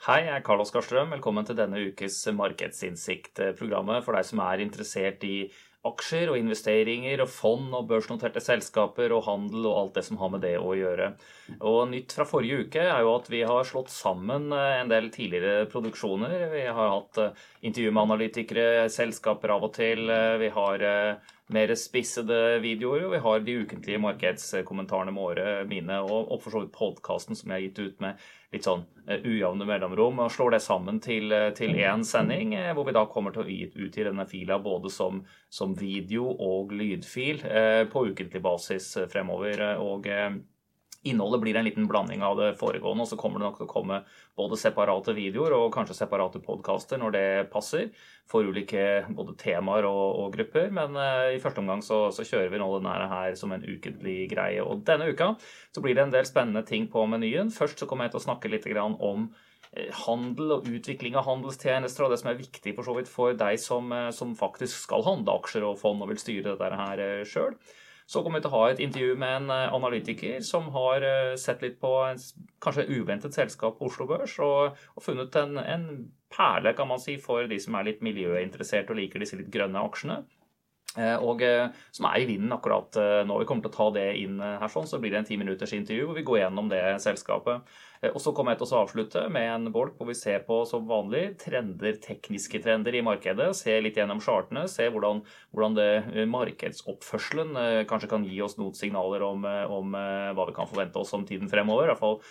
Hei, jeg er Karl Oskar Strøm. Velkommen til denne ukes Markedsinnsikt-programmet for deg som er interessert i aksjer og investeringer og fond og børsnoterte selskaper og handel og alt det som har med det å gjøre. Og Nytt fra forrige uke er jo at vi har slått sammen eh, en del tidligere produksjoner. Vi har hatt eh, intervju med analytikere, selskaper av og til. Eh, vi har mer spissede videoer, og vi har de ukentlige markedskommentarene med året mine, og, for så podkasten som jeg har gitt ut med litt sånn ujevne mellomrom. og Slår det sammen til, til én sending, hvor vi da kommer til å utgi denne fila både som, som video og lydfil eh, på ukentlig basis fremover. og eh, Innholdet blir en liten blanding av det foregående, og så kommer det nok til å komme både separate videoer og kanskje separate podkaster når det passer, for ulike både temaer og, og grupper. Men uh, i første omgang så, så, kjører vi nå denne her som en ukentlig greie. Og denne uka så blir det en del spennende ting på menyen. Først så kommer jeg til å snakke litt om eh, handel og utvikling av handelstjenester, og det som er viktig for så vidt for deg som, eh, som faktisk skal handle aksjer og fond og vil styre dette her sjøl. Så kommer vi til å ha et intervju med en eh, analytiker som har eh, sett litt på en kanskje uventet selskap på Oslo Børs, og, og funnet en, en, perle, kan man si, for de som er litt miljøinteressert og liker disse litt grønne aksjene. Eh, og som er i vinden akkurat nå. Vi kommer til å ta det inn her, sånn, så blir det en ti minutters intervju hvor vi går gjennom det selskapet. Og så kommer jeg til å avslutte med en bolk hvor vi ser på som vanlig trender, tekniske trender i markedet. Se litt gjennom chartene, se hvordan, hvordan det markedsoppførselen kanskje kan gi oss noen signaler om, om hva vi kan forvente oss om tiden fremover. I hvert fall.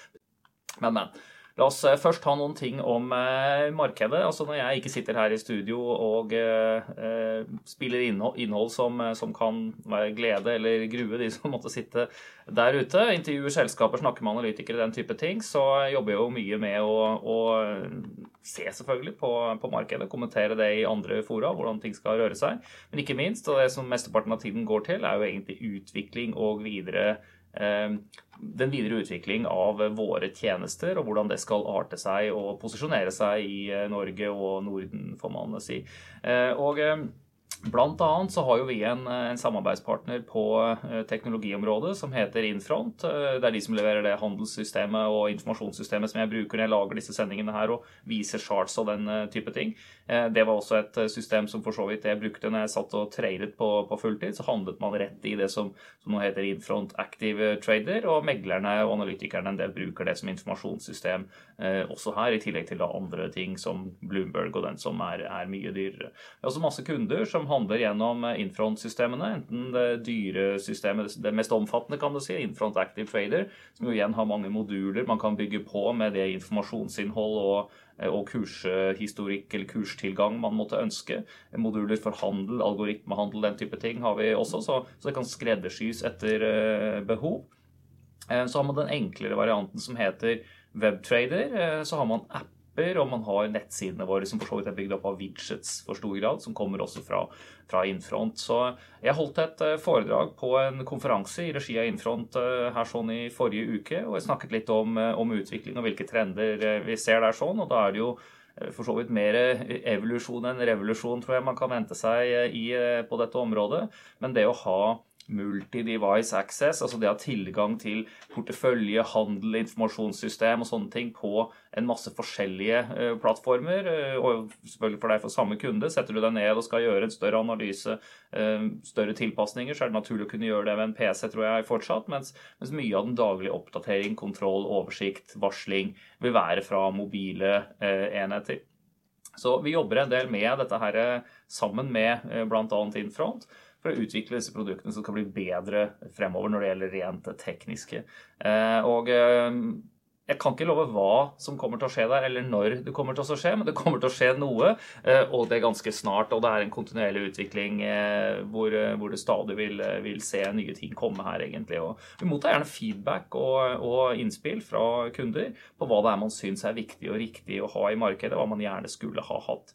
Men, men. La oss eh, først ta noen ting om eh, markedet. Altså Når jeg ikke sitter her i studio og eh, spiller innhold, som, som, kan være glede eller grue de som måtte sitte der ute, intervjuer selskaper, snakker med analytikere, den type ting, så jobber jeg jo mye med å, å se selvfølgelig på, på, markedet, kommentere det i andre fora, hvordan ting skal røre seg. Men ikke minst, og det som mesteparten av tiden går til, er jo egentlig utvikling og videre den videre utvikling av våre tjenester og hvordan det skal arte seg og posisjonere seg i eh, Norge og Norden, får man si. Eh, og ehm, Blant annet så har jo vi en, en samarbeidspartner på uh, teknologiområdet som heter Infront. Det er de som leverer det handelssystemet og informasjonssystemet som jeg bruker når jeg lager disse sendingene her og viser charts og den type ting. Det var også et system som for så vidt jeg brukte når jeg satt og tradet på, på fulltid. Så handlet man rett i det som, som nå heter Infront Active Trader, og meglerne og analytikerne en del bruker det som informasjonssystem også her, i tillegg til da andre ting som Bloomberg og den som er, er mye dyrere. Det er også masse kunder som handler gjennom eh, Infront-systemene. Enten det dyre systemet, det mest omfattende, kan du si, Infront Active Trader, som jo igjen har mange moduler man kan bygge på med det informasjonsinnhold og, eh, og kurshistorikk eller kurstilgang man måtte ønske. Moduler for handel, algoritmehandel, den type ting har vi også, så, så det kan skreddersys etter uh, behov. Uh, så har man den enklere varianten som heter WebTrader. Så har man app apper, og man har nettsidene våre som for så vidt er bygd opp av widgets for stor grad, som kommer også fra, fra Infront. Så jeg holdt et eh, foredrag på en konferanse i regi av Infront eh, her sånn i forrige uke, og jeg snakket litt om, eh, om utvikling og hvilke trender vi ser der sånn, og da er det jo for så vidt mer evolusjon enn revolusjon, tror jeg man kan vente seg i, på dette området. Men det å ha multi-device access, altså det å ha tilgang til portefølje, handel, informasjonssystem og sånne ting på en masse forskjellige uh, plattformer. Uh, og selvfølgelig for deg for samme kunde. Setter du deg ned og skal gjøre en større analyse, uh, større tilpasninger, så er det naturlig å kunne gjøre det med en PC, tror jeg fortsatt. Mens, mens mye av den daglige oppdatering, kontroll, oversikt, varsling vil være fra mobile enheter. Så vi jobber en del med dette her sammen med bl.a. Infront for å utvikle disse produktene som skal bli bedre fremover når det gjelder rent tekniske. Eh, og eh, jeg kan ikke love hva som kommer til å skje der, eller når det kommer til å skje, men det kommer til å skje noe, eh, og det er ganske snart. Og det er en kontinuerlig utvikling hvor, hvor det stadig vil, vil, se nye ting komme her, egentlig. Og vi mottar gjerne feedback og, og, innspill fra kunder på hva det er man syns er viktig og riktig å ha i markedet, hva man gjerne skulle ha hatt.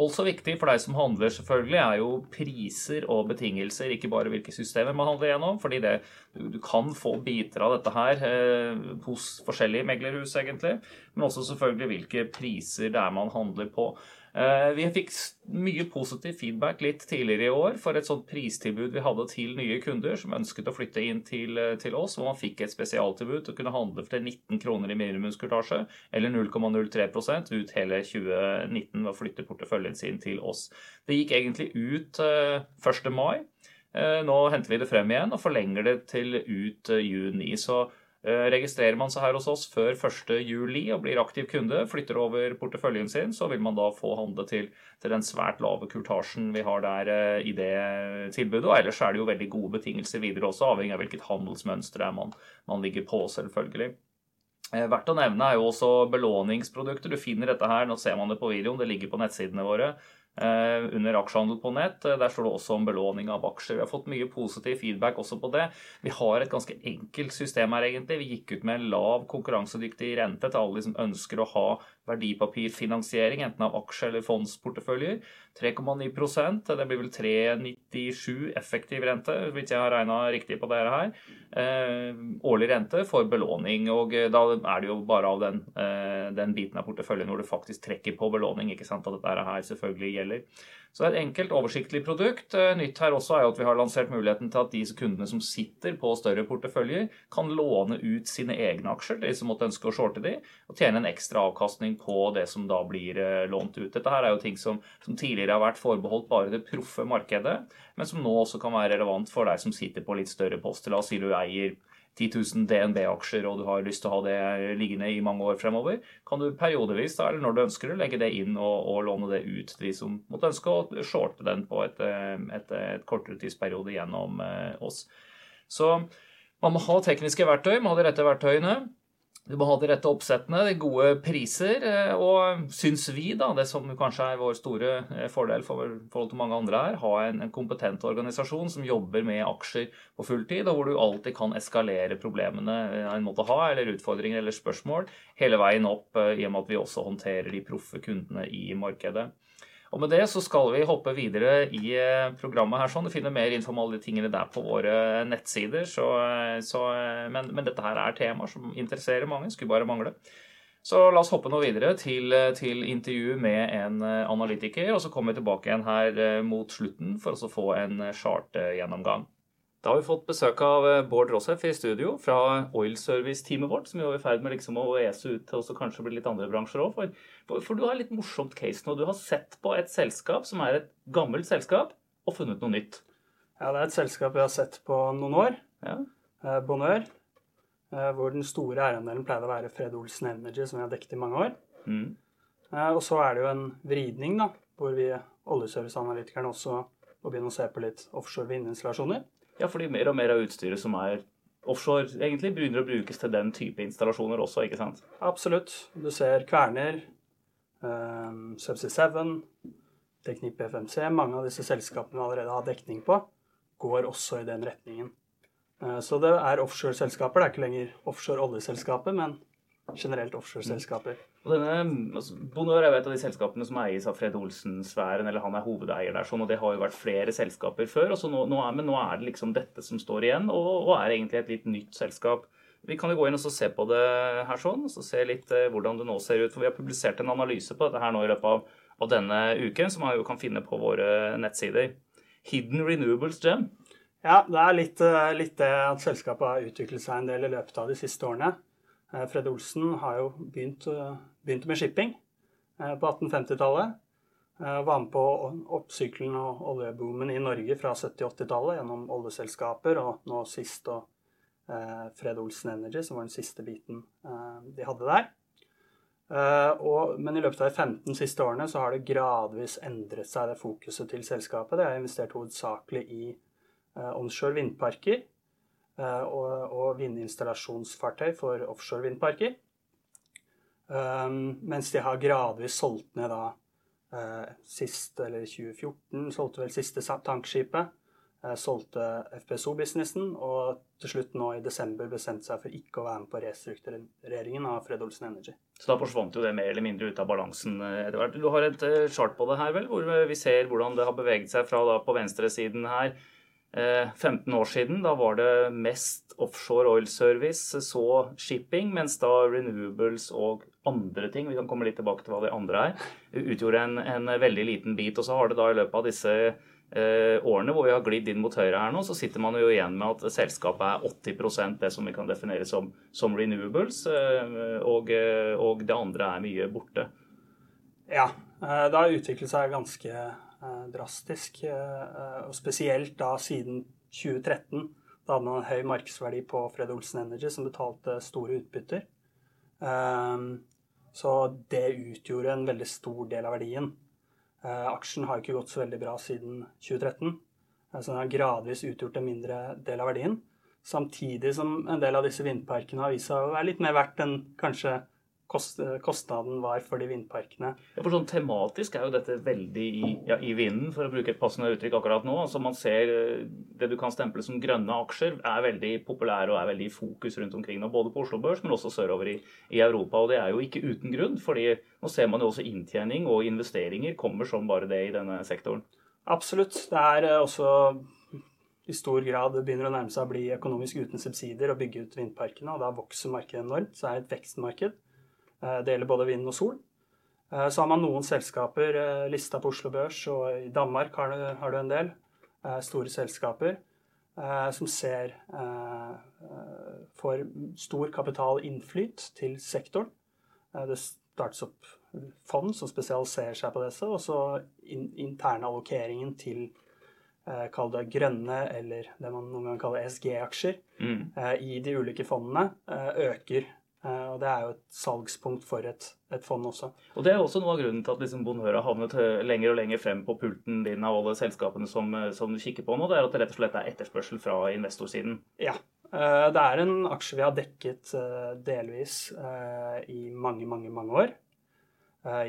Også viktig for deg som handler, selvfølgelig, er jo priser og betingelser, ikke bare hvilke systemer man handler gjennom. fordi det, du, kan få biter av dette her eh, hos forskjellige meglerhus, egentlig. Men også selvfølgelig hvilke priser det er man handler på. Eh, vi fikk mye positiv feedback litt tidligere i år for et sånt pristilbud vi hadde til nye kunder som ønsket å flytte inn til, eh, til oss, hvor man fikk et spesialtilbud til å kunne handle for 19 kroner i minimumskurtasje, eller 0,03% ut hele 2019 ved å flytte porteføljen sin til oss. Det gikk egentlig ut 1. mai. Nå henter vi det frem igjen og forlenger det til ut juni. så Eh, registrerer man seg her hos oss før 1.7 og blir aktiv kunde, flytter over porteføljen sin, så vil man da få handle til, til den svært lave kurtasjen vi har der eh, i det tilbudet. Og ellers er det jo veldig gode betingelser videre også, avhengig av hvilket handelsmønster er man, man ligger på, selvfølgelig. Eh, verdt å nevne er jo også belåningsprodukter. Du finner dette her, nå ser man det på videoen, det ligger på nettsidene våre. Eh, under aksjehandel på nett. Eh, der står det også om belåning av aksjer. Vi har fått mye positiv feedback også på det. Vi har et ganske enkelt system her, egentlig. Vi gikk ut med en lav konkurransedyktig rente til alle de som ønsker å ha verdipapirfinansiering, enten av aksje- eller fondsporteføljer. 3,9% Det blir vel 3,97 effektiv rente, hvis jeg har regna riktig på dette her. Eh, årlig rente for belåning. Og eh, da er det jo bare av den, eh, den biten av porteføljen hvor du faktisk trekker på belåning. ikke sant, at dette her selvfølgelig gjelder. Så det er et enkelt, oversiktlig produkt. Eh, nytt her også er jo at vi har lansert muligheten til at de kundene som sitter på større porteføljer, kan låne ut sine egne aksjer, de som måtte ønske å shorte de, og tjene en ekstra avkastning på det som da blir eh, lånt ut. Dette her er jo ting som, som tidligere har vært forbeholdt bare det proffe markedet, men som nå også kan være relevant for deg som sitter på litt større poster. La oss si du eier 10 000 DNB-aksjer og du har lyst til å ha det liggende i mange år fremover, kan du periodevis, da, eller når du ønsker det, legge det inn og, og, låne det ut til de som måtte ønske å shorte den på et, eh, et, et kortere tidsperiode gjennom eh, oss. Så man må ha tekniske verktøy, man må ha de rette verktøyene. Du må ha de rette oppsettene, de gode priser, eh, og syns vi, da, det som kanskje er vår store eh, fordel for forhold til mange andre her, ha en, en, kompetent organisasjon som jobber med aksjer på fulltid, og hvor du alltid kan eskalere problemene eh, en måte ha, eller utfordringer eller spørsmål, hele veien opp, i og med at vi også håndterer de proffe kundene i markedet. Og med det så skal vi hoppe videre i eh, programmet her. sånn. Du finner mer info om alle de tingene der på våre nettsider. Så, så, men, men, dette her er temaer som interesserer mange. Skulle bare mangle. Så la oss hoppe nå videre til, til intervju med en eh, analytiker. Og så kommer vi tilbake igjen her eh, mot slutten for å få en chart-gjennomgang. Da har vi fått besøk av eh, Bård Rossef i studio fra Oil Service-teamet vårt, som vi er i ferd med liksom å ese ut til også kanskje bli litt andre bransjer òg. For, for, du har litt morsomt case nå. Du har sett på et selskap som er et gammelt selskap, og funnet noe nytt. Ja, det er et selskap vi har sett på noen år. Ja. Eh, Bonheur. Eh, hvor den store eierandelen pleide å være Fred Olsen Energy, som vi har dekket i mange år. Mm. Og så er det jo en vridning, da, hvor vi oljeserviceanalytikerne også må begynne å se på litt offshore vindinstallasjoner. Ja, fordi mer og mer av utstyret som er offshore, egentlig begynner å brukes til den type installasjoner også, ikke sant? Absolutt. Du ser Kverner, um, Subsea 7, Teknikk BFMC, mange av disse selskapene allerede har dekning på, går også i den retningen. Uh, så det er offshore-selskaper. Det er ikke lenger offshore oljeselskaper, men generelt offshore-selskaper. Og denne, altså, Bonheur er jo et av de selskapene som eies av Fred Olsen-sfæren, eller han er hovedeier der, sånn, og det har jo vært flere selskaper før. Nå, nå er, men nå er det liksom dette som står igjen, og, og, er egentlig et litt nytt selskap. Vi kan jo gå inn og se på det her sånn, og så se litt eh, hvordan det nå ser ut. For vi har publisert en analyse på dette her nå i løpet av, av denne uken, som man jo kan finne på våre nettsider. Hidden Renewables Gem. Ja, det er litt, eh, litt det at selskapet har utviklet seg en del i løpet av de siste årene. Eh, Fred Olsen har jo begynt, eh, begynt med shipping eh, på 1850-tallet. Var med på oppsyklen og oljeboomen i Norge fra 70-80-tallet gjennom oljeselskaper, og nå sist og Fred Olsen Energy, som var den siste biten de hadde der. Men i løpet av de 15 siste årene så har det gradvis endret seg, det fokuset til selskapet. Det har investert hovedsakelig i onshore vindparker Eh, og vindinstallasjonsfartøy for offshore vindparker. Um, mens de har gradvis solgt ned da uh, sist, eller 2014, solgte vel siste tankskipet. Uh, solgte FPSO-businessen, og til slutt nå i desember bestemte seg for ikke å være med på restruktureringen av Fred Olsen Energy. Så da forsvant jo det mer eller mindre ut av balansen etter hvert. Du har et chart på det her, vel, hvor vi ser hvordan det har beveget seg fra da på venstresiden her 15 år siden. Da var det mest offshore oil service, så shipping, mens da renewables og andre ting, vi kan komme litt tilbake til hva det andre er, utgjorde en, en veldig liten bit. Og så har det da i løpet av disse eh, årene hvor vi har glidd inn mot høyre her nå, så sitter man jo igjen med at selskapet er 80% det som vi kan definere som, som renewables, eh, og, og, det andre er mye borte. Ja, det har utviklet seg ganske Eh, drastisk. Eh, og spesielt da siden 2013. Da hadde man en høy markedsverdi på Fred Olsen Energy, som betalte store utbytter. Eh, så det utgjorde en veldig stor del av verdien. Aksjen har ikke gått så veldig bra siden 2013, så den har gradvis utgjort en mindre del av verdien. Samtidig som en del av disse vindparkene har vist seg å være litt mer verdt enn kanskje kostnaden var for de vindparkene. Ja, for sånn Tematisk er jo dette veldig i, ja, i, vinden, for å bruke et passende uttrykk akkurat nå. Altså Man ser eh, det du kan stemple som grønne aksjer, er veldig populære og er veldig i fokus rundt omkring nå. Både på Oslo Børs, men også sørover i, i, Europa. Og det er jo ikke uten grunn, fordi nå ser man jo også inntjening og investeringer kommer som bare det i denne sektoren. Absolutt. Det er eh, også i stor grad begynner å nærme seg å bli økonomisk uten subsidier og bygge ut vindparkene, og da vokser markedet enormt. Så er det et vekstmarked. Eh, det gjelder både vind og sol. Eh, så har man noen selskaper eh, lista på Oslo Børs, og i Danmark har du, har du en del store selskaper som ser får stor kapitalinnflyt til sektoren. Det startes opp fond som spesialiserer seg på disse, og så interne allokeringen til kall det grønne, eller det man noen ganger kaller ESG-aksjer, mm. i de ulike fondene øker og det er jo et salgspunkt for et, et, fond også. Og Det er også noe av grunnen til at liksom Bonheur har havnet eh, lenger og lenger frem på pulten din av alle selskapene som, eh, som, du kikker på nå. Det er at det rett og slett er etterspørsel fra investorsiden. Ja. Det er en aksje vi har dekket delvis i mange, mange, mange år.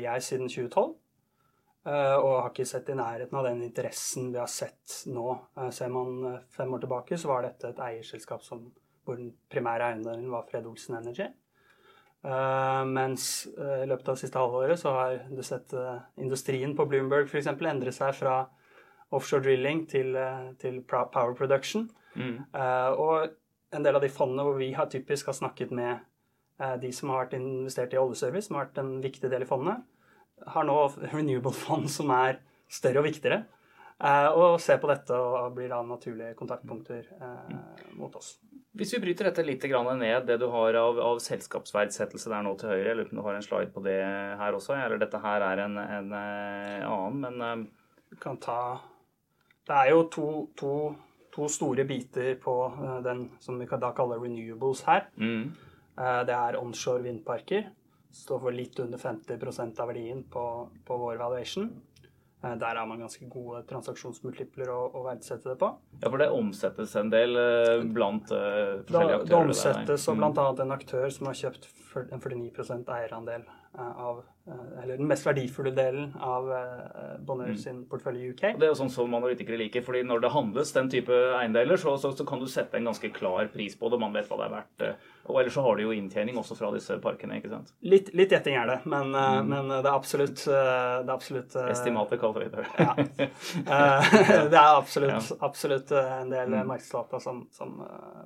Jeg siden 2012. Og har ikke sett i nærheten av den interessen vi har sett nå. Ser man fem år tilbake, så var dette et eierselskap som, hvor den primære eiendelen var Fred Olsen Energy. Uh, mens uh, i løpet av det siste halvåret så har du sett uh, industrien på Bloomberg f.eks. endre seg fra offshore drilling til, til power production. Mm. og en del av de fondene hvor vi har typisk har snakket med de som har vært investert i oljeservice, som har vært en viktig del i fondet, har nå renewable fond som er større og viktigere. Og ser på dette og blir da naturlige kontaktpunkter mot oss. Hvis vi bryter dette litt ned, det du har av, av selskapsverdsettelse der nå til høyre, jeg lurer på om du har en slide på det her også, eller dette her er en, en, eh, annen, men. Du kan ta Det er jo to, to, to store biter på den som vi da kaller renewables her. Mm. Det er onshore vindparker. Står for litt under 50% av verdien på, på vår valuation. Eh, der er man ganske gode transaksjonsmultipler å, å, verdsette det på. Ja, For det omsettes en del eh, blant uh, forskjellige aktører? Det omsettes, bl.a. Mm. en aktør som har kjøpt en 49% eierandel av Eller den mest verdifulle delen av Bonheur mm. sin portefølje i UK. Og det er jo sånn som analytikere liker, fordi når det handles den type eiendeler, så, så, så, kan du sette en ganske klar pris på det. Man vet hva det er verdt. Og ellers så har du jo inntjening også fra disse parkene, ikke sant? Litt, litt gjetting er det, men, eh, mm. men, det er absolutt, eh, det er absolutt eh, Estimatet kaller vi det. ja. det er absolutt, absolutt en del mm. markedsdata som, som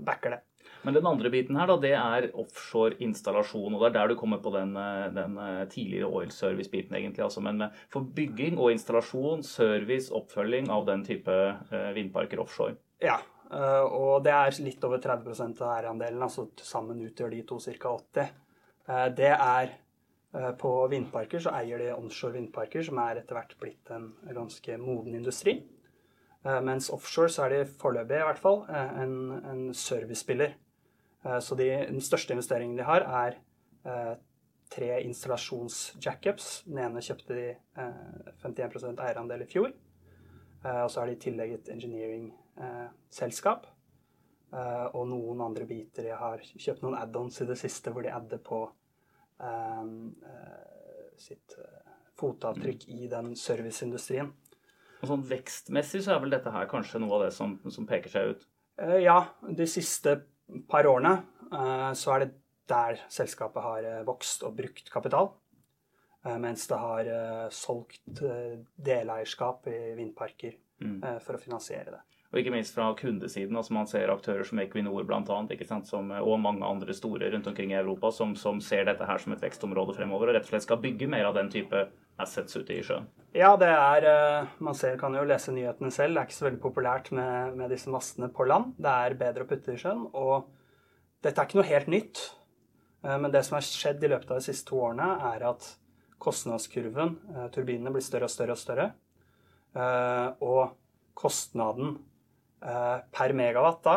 backer det. Men den andre biten her, da, det er offshore installasjon. Og det er der du kommer på den, den tidligere oil service-biten, egentlig. Altså, men for bygging og installasjon, service, oppfølging av den type vindparker offshore. Ja, Eh, og det er litt over 30% av eierandelen, altså sammen utgjør de to ca. 80 eh, Det er eh, på vindparker så eier de onshore vindparker, som er etter hvert blitt en ganske moden industri. Mens offshore så er de foreløpig i hvert fall en, en servicespiller. Så de, den største investeringen de har, er tre installasjons-jackups. Den ene kjøpte de 51% eierandel i fjor. Og så har de i tillegg et engineering Eh, selskap. Eh, og noen andre biter. Jeg har kjøpt noen add-ons i det siste hvor de adder på eh, sitt fotavtrykk i den serviceindustrien. Og sånn Vekstmessig så er vel dette her kanskje noe av det som, som peker seg ut? Ja, de siste par årene så er det der selskapet har vokst og brukt kapital. Mens det har solgt deleierskap i vindparker mm. for å finansiere det. Og ikke minst fra kundesiden. altså Man ser aktører som Equinor blant annet, ikke sant, som, og mange andre store rundt omkring i Europa som, som, ser dette her som et vekstområde fremover og rett og slett skal bygge mer av den type assets ute i sjøen. Ja, det er eh, Man ser, kan jo lese nyhetene selv. Det er ikke så veldig populært med, med disse mastene på land. Det er bedre å putte i sjøen. Og dette er ikke noe helt nytt. Eh, men det som har skjedd i løpet av de siste to årene, er at kostnadskurven, eh, turbinene, blir større og større og større. Og kostnaden per megawatt da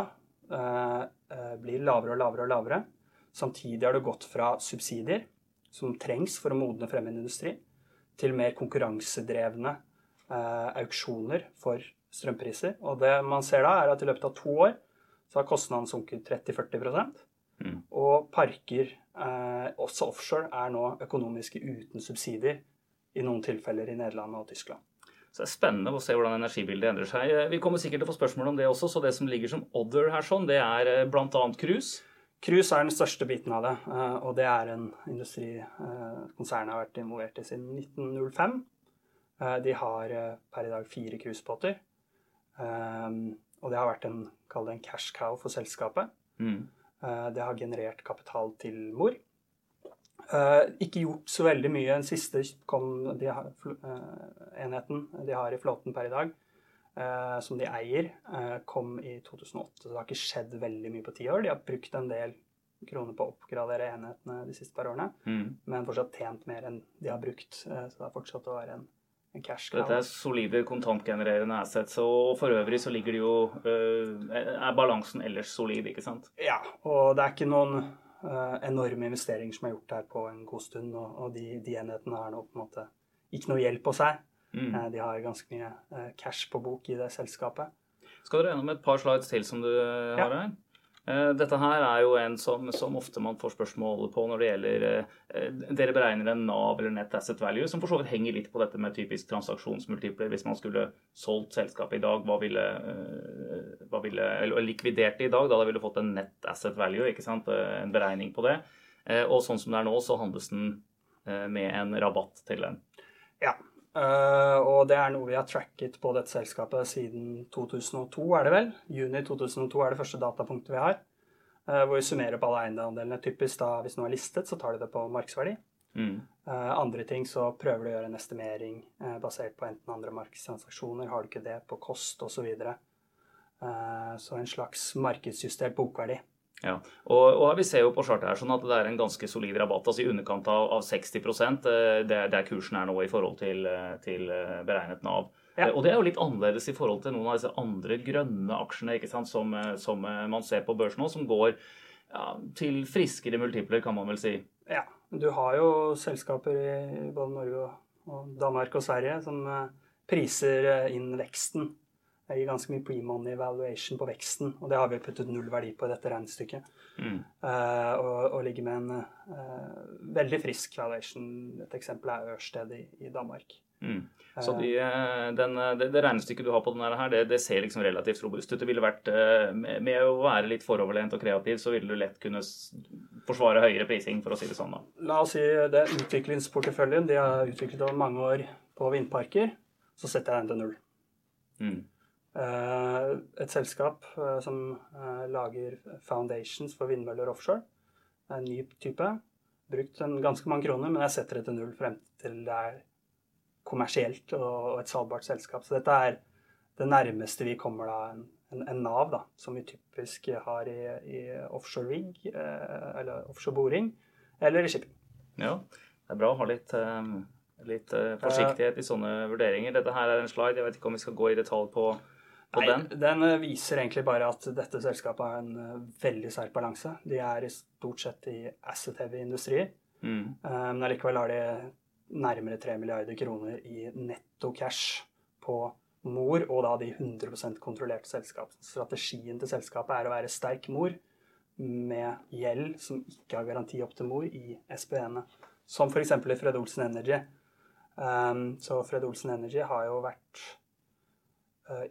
blir lavere og lavere og lavere. Samtidig har det gått fra subsidier, som trengs for å modne frem en industri, til mer konkurransedrevne auksjoner for strømpriser. Og det man ser da, er at i løpet av to år så har kostnaden sunket 30-40 mm. Og parker, også offshore, er nå økonomiske uten subsidier i noen tilfeller i Nederland og Tyskland. Så det er spennende å se hvordan energibildet endrer seg. Vi kommer sikkert til å få spørsmål om det også, så det som ligger som other her, sånn, det er eh, bl.a. cruise. Cruise er den største biten av det, eh, og det er en industri eh, konsernet har vært involvert i siden 1905. De har per i dag fire cruisebåter. Og det har vært en, en cash cow for selskapet. Mm. Det har generert kapital til mor. Ikke gjort så veldig mye. Den siste kom, de har, enheten de har i flåten per i dag, som de eier, kom i 2008. Så det har ikke skjedd veldig mye på ti år. De har brukt en del kroner på å oppgradere enhetene de siste par årene, mm. men fortsatt tjent mer enn de har brukt. så det har fortsatt å være en. Dette er solide kontantgenererende assets, og for øvrig så ligger det jo Er balansen ellers solid, ikke sant? Ja, og det er ikke noen Eh, enorme investeringer som er gjort her på en god stund. Og, og de, de, enhetene har nå på en måte ikke noe hjelp på seg. Mm. Eh, de har ganske mye eh, cash på bok i det selskapet. Skal dere gjennom et par slides til som du har ja. her? Eh, dette her er jo en som, som, ofte man får spørsmål på når det gjelder eh, Dere beregner en NAV eller Net Asset Value, som for så vidt henger litt på dette med typisk transaksjonsmultipler. Hvis man skulle solgt selskapet i dag, hva ville, eh, hva ville Eller likvidert det i dag, da ville du fått en Net Asset Value, ikke sant? en beregning på det. Og sånn som det er nå, så handles den med en rabatt til den. Ja, og det er noe vi har tracket på dette selskapet siden 2002, er det vel? Juni 2002 er det første datapunktet vi har. Uh, hvor vi summerer på alle eiendelene. Typisk da, hvis noe er listet, så tar de det på markedsverdi. Mm. Uh, andre ting så prøver du å gjøre en estimering basert på enten andre markedstransaksjoner, har du ikke det, på kost osv. Så, videre. så en slags markedsjustert bokverdi. Ja, og, og, Vi ser jo på chartet her sånn at det er en ganske solid rabatt, altså i underkant av, av 60 det, det, der kursen er nå i forhold til, eh, til eh, beregnet Nav. Ja. Og Det er jo litt annerledes i forhold til noen av disse andre grønne aksjene ikke sant, som, som man ser på børsen nå, som går ja, til friskere multipler, kan man vel si. Ja, du har jo selskaper i både Norge og Danmark og Sverige som priser inn veksten det gir ganske mye pre-money valuation på veksten, og det har vi puttet null verdi på i dette regnestykket. Mm. Uh, og, og, ligger med en uh, veldig frisk valuation. Et eksempel er Ørsted i, i Danmark. Mm. Så de, den, det, det, regnestykket du har på denne her, det, det, ser liksom relativt robust ut. Det ville vært, med, med å være litt foroverlent og kreativ, så ville du lett kunne forsvare høyere prising, for å si det sånn. da. La oss si det utviklingsporteføljen de har utviklet over mange år på vindparker. Så setter jeg den til null. Mm. Eh, et selskap eh, som eh, lager foundations for vindmøller offshore. En ny type. Brukt en ganske mange kroner, men jeg setter det til null frem til det er kommersielt og et salgbart selskap. Så dette er det nærmeste vi kommer da en, en, en Nav, da, som vi typisk har i, i offshore rig, eller offshore boring, eller i shipping. Ja, det er bra å ha litt, litt forsiktighet i sånne vurderinger. Dette her er en slide, jeg vet ikke om vi skal gå i detalj på Nei, den? den eh, viser egentlig bare at dette selskapet har en uh, veldig sterk balanse. De er i stort sett i asset-heavy industrier. Mm. Uh, men allikevel har de nærmere 3 milliarder kroner i netto cash på mor, og da de 100% kontrollerte selskap. Strategien til selskapet er å være sterk mor med gjeld som ikke har garanti opp til mor i SPN-ene. Som f.eks. i Fred Olsen Energy. Um, så Fred Olsen Energy har jo vært Eh,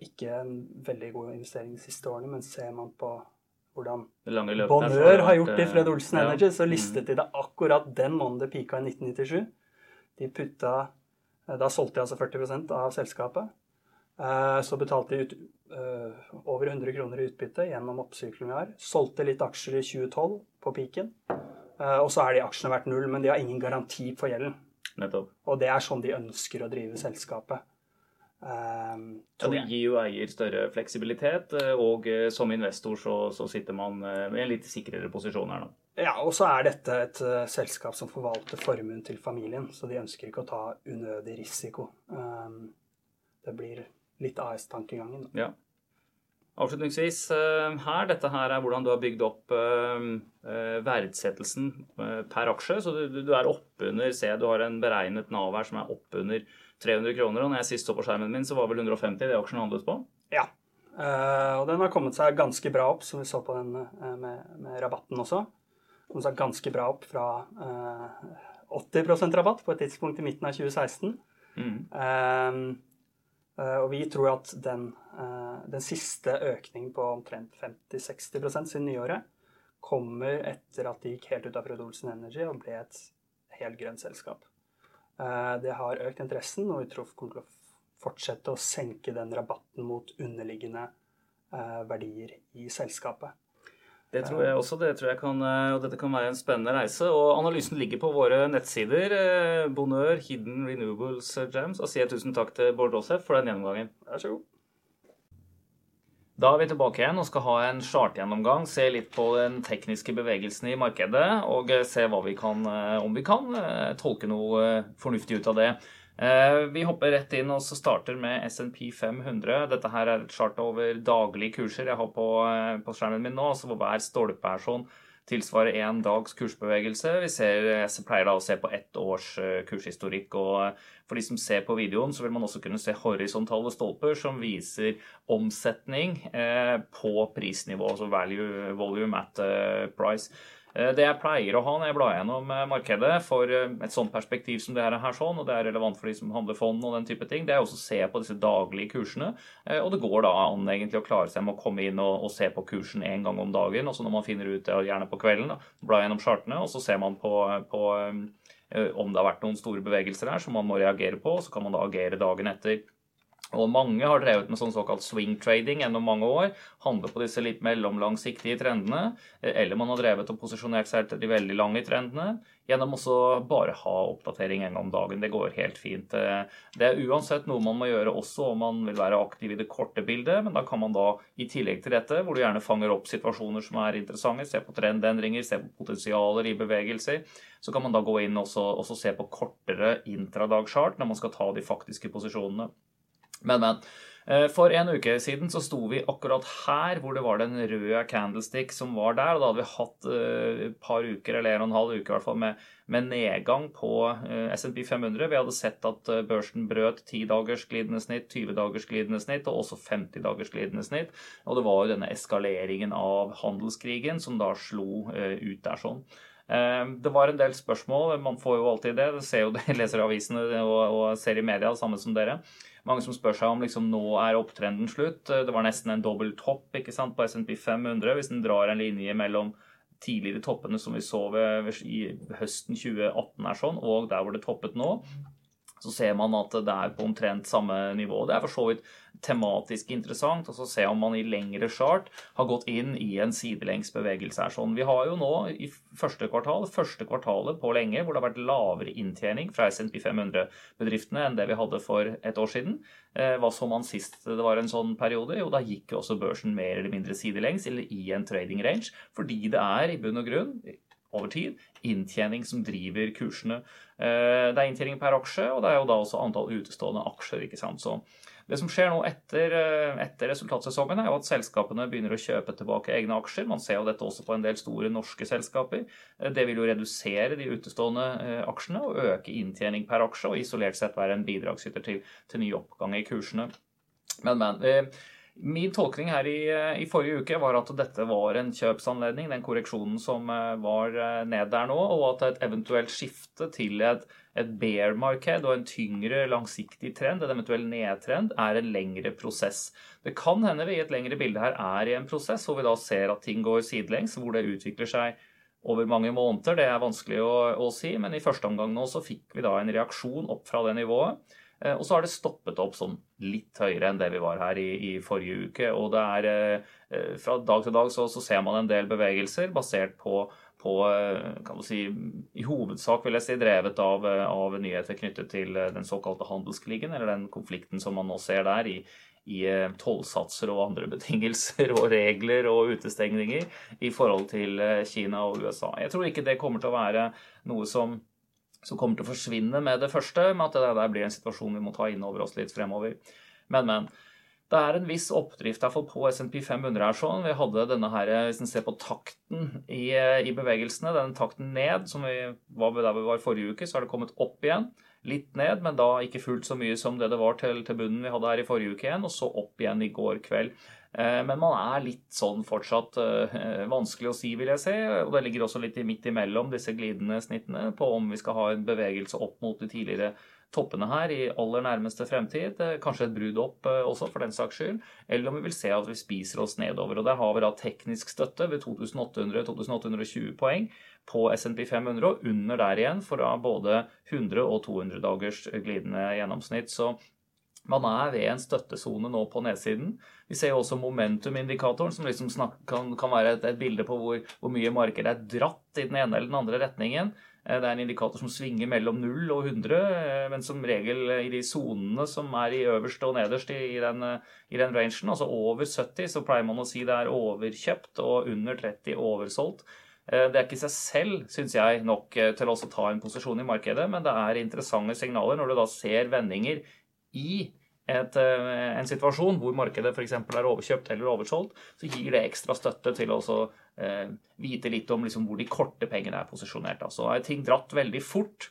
ikke en veldig god investering de siste årene, men ser man på hvordan Bonheur har gjort det i Fred Olsen ja. Energy, så listet de det akkurat den måneden det pika i 1997. De putta eh, Da solgte de altså 40% av selskapet. Så betalte de ut over 100 kroner i utbytte gjennom oppsykling vi har. Solgte litt aksjer i 2012 på piken. Og så er de aksjene verdt null, men de har ingen garanti for gjelden. Nettopp. Og det er sånn de ønsker å drive selskapet. Um, ja, Det gir jo eier større fleksibilitet, eh, og eh, som investor så, så sitter man i en litt sikrere posisjon her nå. Ja, og så er dette et selskap som forvalter formuen til familien, så de ønsker ikke å ta unødig risiko. Um, det blir litt AS-tankegangen. Ja. Avslutningsvis her, dette her er hvordan du har bygd opp verdsettelsen per aksje. Så du, du er oppunder, se du har en beregnet Nav her som er oppunder 300 kroner. Og når jeg sist så på skjermen min, så var vel 150 det aksjen handlet på? Ja. Uh, og den har kommet seg ganske bra opp, som vi så på den uh, med, med, rabatten også. Kommet seg ganske bra opp fra uh, eh, 80% rabatt på et tidspunkt i midten av 2016. Mm. og vi tror at den, den siste økningen på omtrent 50-60% siden nyåret kommer etter at de gikk helt ut av Fred Olsen Energy og ble et helt grønt selskap. Eh, det har økt interessen, og vi tror vi kommer til å fortsette å senke den rabatten mot underliggende eh, verdier i selskapet. Det tror jeg også. Det tror jeg kan, eh, og dette kan være en spennende reise. Og analysen ligger på våre nettsider. Bonør, Hidden Renewables Jams. Og sier tusen takk til Bård Rosef for den gjennomgangen. Vær så god. Da er vi tilbake igjen og skal ha en chartgjennomgang. Se litt på den tekniske bevegelsen i markedet og se hva vi kan, eh, om vi kan eh, tolke noe fornuftig ut av det. Vi hopper rett inn og starter med SNP 500. Dette her er et chart over daglige kurser jeg har på, på skjermen min nå. altså hvor Hver stolpe er sånn tilsvarer én dags kursbevegelse. Vi ser, jeg pleier da å se på ett års eh, kurshistorikk. og eh, For de som ser på videoen, så vil man også kunne se horisontale stolper som viser omsetning eh, på prisnivå, altså value, volume at price. Eh, det jeg pleier å ha når jeg blar gjennom eh, markedet for eh, et sånt perspektiv som det her, sånn, og det er relevant for de som handler fond og den type ting, det er også å se på disse daglige kursene. Og det går da an egentlig å klare seg med å komme inn og, og se på kursen én gang om dagen. Også når man finner ut det, gjerne på kvelden, da, bla gjennom chartene, og så ser man på, på om det har vært noen store bevegelser her som man må reagere på. og Så kan man da agere dagen etter. Og mange har drevet med sånn såkalt swing trading gjennom mange år. Handler på disse litt mellomlangsiktige trendene. Eller man har drevet og posisjonert seg til de veldig lange trendene. Gjennom også bare ha oppdatering en gang om dagen. Det går helt fint. Det er uansett noe man må gjøre også om man vil være aktiv i det korte bildet. Men da kan man da, i tillegg til dette, hvor du gjerne fanger opp situasjoner som er interessante, se på trendendringer, se på potensialer i bevegelser, så kan man da gå inn og også se på kortere intradagschart når man skal ta de faktiske posisjonene. Men, men. Eh, for en uke siden så sto vi akkurat her hvor det var den røde candlestick som var der. og Da hadde vi hatt eh, et par uker, eller en og en halv uke i hvert fall, med, med nedgang på eh, SMP 500. Vi hadde sett at børsen brøt 10 dagers glidende snitt, 20 dagers glidende snitt og også 50 dagers glidende snitt. Og det var jo denne eskaleringen av handelskrigen som da slo ut der sånn. Det var en del spørsmål. Man får jo alltid det. Ser jo det, leser avisene og, og ser i media, det samme som dere. Mange som spør seg om liksom, nå er opptrenden slutt. Det var nesten en dobbel topp ikke sant, på SMP 500 hvis en drar en linje mellom tidligere toppene som vi så ved, i høsten 2018 er sånn, og der hvor det toppet nå så ser man at det er på omtrent samme nivå. Det er for så vidt tematisk interessant. Og så se om man i lengre chart har gått inn i en sidelengs bevegelse. sånn. Vi har jo nå i første kvartal, første kvartalet på lenge, hvor det har vært lavere inntjening fra SNP 500-bedriftene enn det vi hadde for et år siden. Eh, hva så man sist det var en sånn periode? Jo, da gikk jo også børsen mer eller mindre sidelengs, eller i en trading range, fordi det er i bunn og grunn over tid inntjening som driver kursene. Eh, det er inntjening per aksje, og det er jo da også antall utestående aksjer. ikke sant? Så det som skjer nå etter, eh, etter, resultatsesongen, er jo at selskapene begynner å kjøpe tilbake egne aksjer. Man ser jo dette også på en del store norske selskaper. Eh, det vil jo redusere de utestående aksjene og øke inntjening per aksje, og isolert sett være en bidragsyter til, til ny oppgang i kursene. Men, men. Min tolkning her i, i, forrige uke var at dette var en kjøpsanledning, den korreksjonen som eh, var eh, ned der nå, og at et eventuelt skifte til et, et bear-marked og en tyngre langsiktig trend, en eventuell nedtrend, er en lengre prosess. Det kan hende vi i et lengre bilde her er i en prosess hvor vi da ser at ting går sidelengs, hvor det utvikler seg over mange måneder. Det er vanskelig å, å si, men i første omgang nå så fikk vi da en reaksjon opp fra det nivået. Eh, og så har det stoppet opp sånn litt høyere enn det vi var her i, i forrige uke. Og det er eh, fra dag til dag så, så, ser man en del bevegelser basert på, på kan du si, i hovedsak vil jeg si, drevet av, av nyheter knyttet til den såkalte handelskrigen, eller den konflikten som man nå ser der i, i tollsatser og andre betingelser og regler og utestengninger i forhold til Kina og USA. Jeg tror ikke det kommer til å være noe som som kommer til å forsvinne med det første, med at det der blir en situasjon vi må ta inn over oss litt fremover. Men, men. Det er en viss oppdrift fall på SMP 500 her. sånn. Vi hadde denne her, Hvis en ser på takten i, i, bevegelsene, den takten ned, som vi var der vi var forrige uke, så har det kommet opp igjen. Litt ned, men da ikke fullt så mye som det det var til, til bunnen vi hadde her i forrige uke igjen. Og så opp igjen i går kveld. Eh, men man er litt sånn fortsatt eh, vanskelig å si, vil jeg si. Og det ligger også litt midt imellom disse glidende snittene på om vi skal ha en bevegelse opp mot de tidligere toppene her i aller nærmeste fremtid. Eh, kanskje et brudd opp også, for den saks skyld. Eller om vi vil se at vi spiser oss nedover. Og der har vi da teknisk støtte ved 2800-2820 poeng på SNP 500, og under der igjen for da både 100 og 200 dagers glidende gjennomsnitt. Så man er ved en støttesone nå på nedsiden. Vi ser jo også momentumindikatoren, som liksom kan, kan, være et, et, bilde på hvor, hvor, mye markedet er dratt i den ene eller den andre retningen. Eh, det er en indikator som svinger mellom 0 og 100, eh, men som regel i de sonene som er i øverste og nederst i, den, i den rangen, altså over 70, så pleier man å si det er overkjøpt, og under 30 oversolgt. Eh, det er ikke i seg selv, syns jeg, nok til å ta en posisjon i markedet, men det er interessante signaler når du da ser vendinger i et, eh, en situasjon hvor markedet f.eks. er overkjøpt eller oversolgt, så gir det ekstra støtte til å eh, vite litt om liksom, hvor de korte pengene er posisjonert. Altså, er ting dratt veldig fort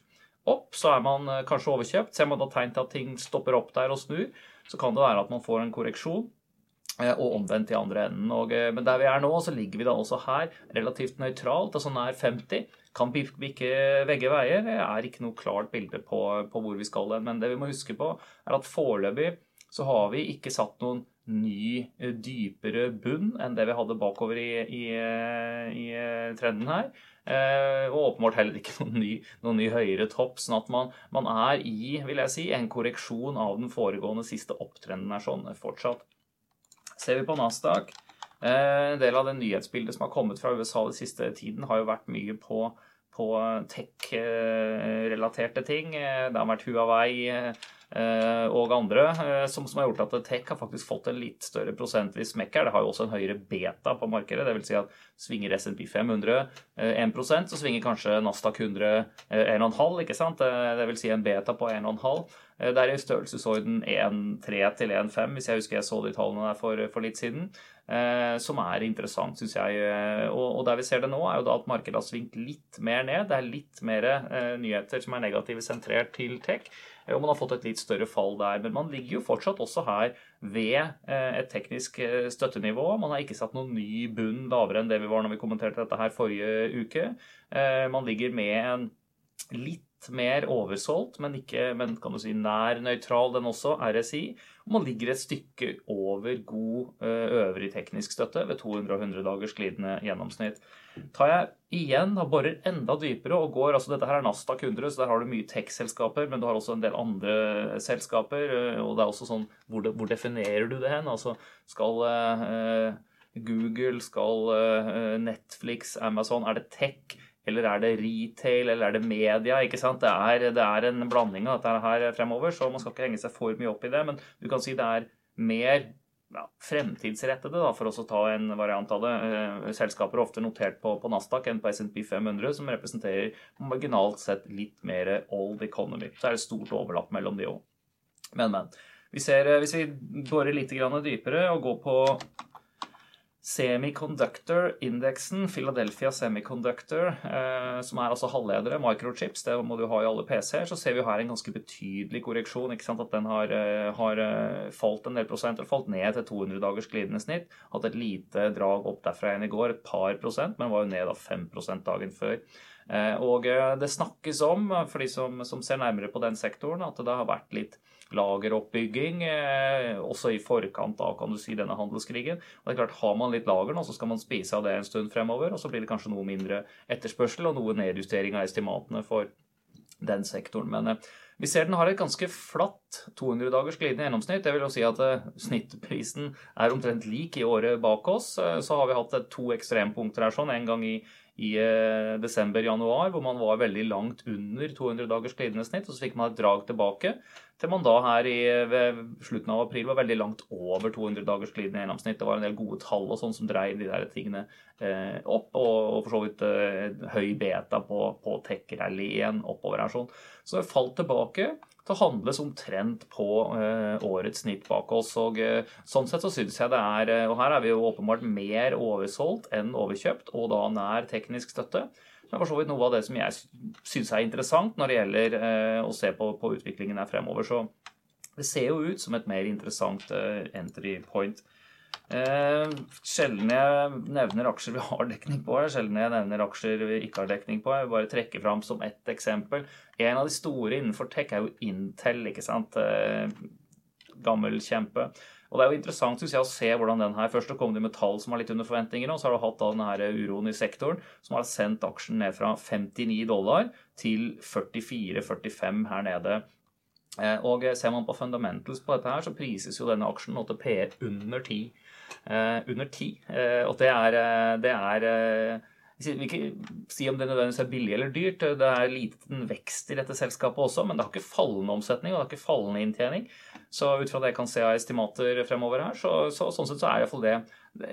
opp, så er man eh, kanskje overkjøpt. Ser man da tegn til at ting stopper opp der og snur, så kan det være at man får en korreksjon. Eh, og omvendt i andre enden. Og, men der vi er nå, så ligger vi da også her relativt nøytralt, altså nær 50 kan bikke begge veier. Det er ikke noe klart bilde på, på hvor vi skal hen. Men det vi må huske på, er at foreløpig så har vi ikke satt noen ny, eh, dypere bunn enn det vi hadde bakover i, i, i trenden her. Eh, og åpenbart heller ikke noen ny, noen ny, høyere topp. Sånn at man, man, er i vil jeg si, en korreksjon av den foregående siste opptrenden er sånn fortsatt. Ser vi på Nasdaq, Eh, en del av det nyhetsbildet som har kommet fra USA den siste tiden, har jo vært mye på, på tech-relaterte ting. Eh, det har vært Huawei eh, og andre som, som, har gjort at tech har faktisk fått en litt større prosentvis smekk her. Det har jo også en høyere beta på markedet. det vil Si at svinger S&P 500 1% så svinger kanskje Nasdaq 100 1,5 ikke sant? Vil Si en beta på 1,5. Det er i størrelsesorden 1,3 til 1,5, hvis jeg husker jeg så de tallene der for, for litt siden. Eh, som er interessant, syns jeg. Eh, og, der vi ser det nå, er jo da at markedet har svingt litt mer ned. Det er litt mer eh, nyheter som er negative sentrert til tech. Og man har fått et litt større fall der. Men man ligger jo fortsatt også her ved et teknisk støttenivå. Man har ikke satt noen ny bunn lavere enn det vi var når vi kommenterte dette her forrige uke. Man ligger med en litt mer oversolgt, men, ikke, men kan du si nær nøytral, den også, RSI. Og man ligger et stykke over god eh, øvrig teknisk støtte ved 200 og 100 dagers glidende gjennomsnitt. Tar jeg igjen og borer enda dypere og går altså Dette her er Nasdaq 100, så der har du mye tech-selskaper, men du har også en del andre selskaper. Eh, og det er også sånn Hvor, de, hvor definerer du det hen? Altså skal eh, Google, skal eh, Netflix, Amazon Er det tech? Eller er det retail, eller er det media? ikke sant? Det er, det er en blanding av dette her fremover, så man skal ikke henge seg for mye opp i det. Men du kan si det er mer ja, fremtidsrettede, da, for å ta en variant av det. Eh, selskaper er ofte notert på, på Nasdaq enn på SNP 500, som representerer marginalt sett litt mer old economy. Så er det stort overlapp mellom de òg. Men, men. Vi ser, eh, hvis vi borer litt dypere og går på Semiconductor-indeksen, Philadelphia Semiconductor, eh, som er altså halvledere, microchips, det må du ha i alle PC-er, så ser vi her en ganske betydelig korreksjon. At den har, eh, har eh, falt en del prosent, eller falt ned til 200 dagers glidende snitt. Hatt et lite drag opp derfra igjen i går, et par prosent, men var jo ned av 5% dagen før. Eh, og eh, det snakkes om, for de som, som ser nærmere på den sektoren, at det har vært litt lageroppbygging, eh, også i forkant av kan du si, denne handelskrigen. Og det er klart, Har man litt lager nå, så skal man spise av det en stund fremover, og så blir det kanskje noe mindre etterspørsel og noe nedjustering av estimatene for den sektoren. Men vi ser den har et ganske flatt 200 dagers glidende gjennomsnitt. Det vil jo si at snittprisen er omtrent lik i året bak oss. Så har vi hatt to ekstrempunkter her sånn. En gang i i eh, desember-januar, hvor man var veldig langt under 200 dagers glidende snitt. Og så fikk man et drag tilbake, til man da her i, ved slutten av april var veldig langt over 200 dagers glidende gjennomsnitt. Det var en del gode tall og sånn som dreide de der tingene eh, opp, og, og, for så vidt eh, høy beta på, på tech-rally igjen oppover her. sånn. Så det falt tilbake til å handles omtrent på eh, årets snitt bak oss. og eh, Sånn sett så syns jeg det er eh, Og her er vi jo åpenbart mer oversolgt enn overkjøpt, og da nær teknisk støtte. Er for så vidt noe av det som jeg syns er interessant når det gjelder å se på, på, utviklingen her fremover. Så det ser jo ut som et mer interessant entry point. Eh, sjelden jeg nevner aksjer vi har dekning på. Sjelden jeg nevner aksjer vi ikke har dekning på. Jeg vil bare trekke fram som ett eksempel. En av de store innenfor tech er jo Intel, ikke sant. Eh, gammel kjempe. Og det er jo interessant synes jeg, å se hvordan den her Først kom det med tall som var litt under forventningene, og så har du hatt da denne her uroen i sektoren som har sendt aksjen ned fra 59 dollar til 44-45 her nede. Eh, og ser man på fundamentals på dette her, så prises jo denne aksjen nå til PR under 10. Eh, under ti. Eh, og det er, det er jeg vil ikke si om det nødvendigvis er billig eller dyrt. Det er liten vekst i dette selskapet også, men det har ikke fallende omsetning og det har ikke fallende inntjening. Så ut fra det jeg kan se av estimater fremover her, så, så sånn sett så er iallfall det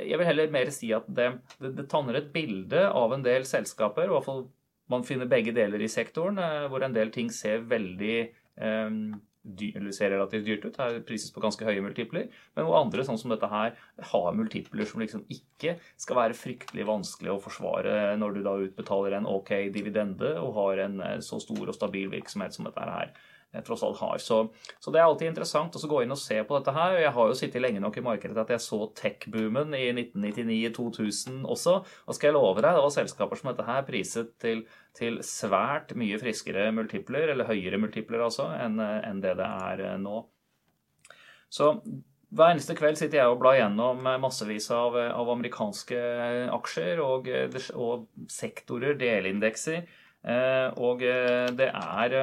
Jeg vil heller mer si at det, det, det tanner et bilde av en del selskaper, i hvert fall man finner begge deler i sektoren, hvor en del ting ser veldig um, eller ser relativt dyrt ut. Her prises på ganske høye multipler. Men hvor andre, sånn som dette her, har multipler som liksom ikke skal være fryktelig vanskelig å forsvare når du da utbetaler en ok dividende og har en eh, så stor og stabil virksomhet som dette her tross alt har. Så, så, det er alltid interessant å gå inn og se på dette her. Jeg har jo sittet lenge nok i markedet at jeg så tech-boomen i 1999-2000 også. Og skal jeg love deg, det var selskaper som dette her priset til, til svært mye friskere multipler, eller høyere multipler altså, enn en det det er eh, nå. Så hver eneste kveld sitter jeg og blar gjennom massevis av, av amerikanske aksjer og, og sektorer, delindekser. Eh, og eh, det er